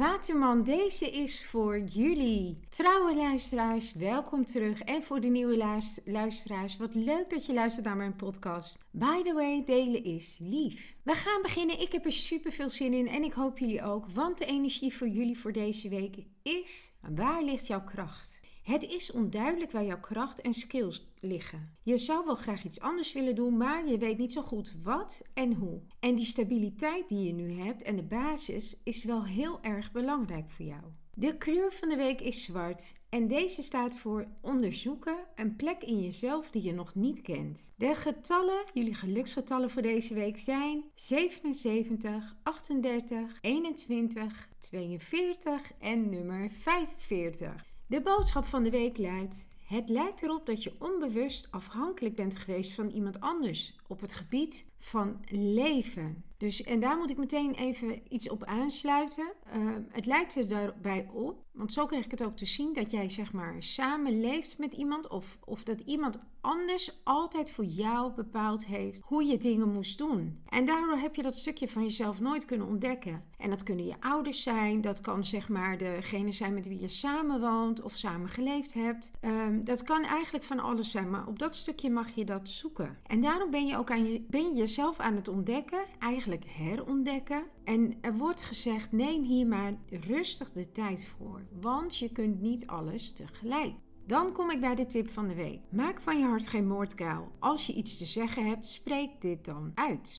Waterman, deze is voor jullie. Trouwe luisteraars, welkom terug. En voor de nieuwe luisteraars, wat leuk dat je luistert naar mijn podcast. By the way, delen is lief. We gaan beginnen. Ik heb er super veel zin in en ik hoop jullie ook. Want de energie voor jullie voor deze week is: waar ligt jouw kracht? Het is onduidelijk waar jouw kracht en skills liggen. Je zou wel graag iets anders willen doen, maar je weet niet zo goed wat en hoe. En die stabiliteit die je nu hebt en de basis is wel heel erg belangrijk voor jou. De kleur van de week is zwart en deze staat voor onderzoeken een plek in jezelf die je nog niet kent. De getallen, jullie geluksgetallen voor deze week zijn 77, 38, 21, 42 en nummer 45. De boodschap van de week luidt: Het lijkt erop dat je onbewust afhankelijk bent geweest van iemand anders op het gebied van leven. Dus, en daar moet ik meteen even iets op aansluiten. Uh, het lijkt er daarbij op, want zo krijg ik het ook te zien, dat jij zeg maar samen leeft met iemand of, of dat iemand anders altijd voor jou bepaald heeft hoe je dingen moest doen. En daardoor heb je dat stukje van jezelf nooit kunnen ontdekken. En dat kunnen je ouders zijn, dat kan zeg maar degene zijn met wie je samen woont of samen geleefd hebt. Um, dat kan eigenlijk van alles zijn, maar op dat stukje mag je dat zoeken. En daarom ben je ook aan je, ben je jezelf aan het ontdekken, eigenlijk herontdekken. En er wordt gezegd: neem hier maar rustig de tijd voor, want je kunt niet alles tegelijk. Dan kom ik bij de tip van de week. Maak van je hart geen moordkuil. Als je iets te zeggen hebt, spreek dit dan uit.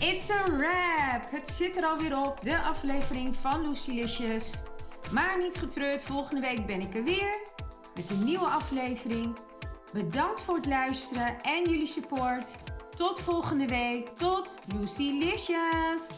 It's a wrap! Het zit er alweer op, de aflevering van Lucilicious. Maar niet getreurd, volgende week ben ik er weer met een nieuwe aflevering. Bedankt voor het luisteren en jullie support. Tot volgende week. Tot Lucilicious!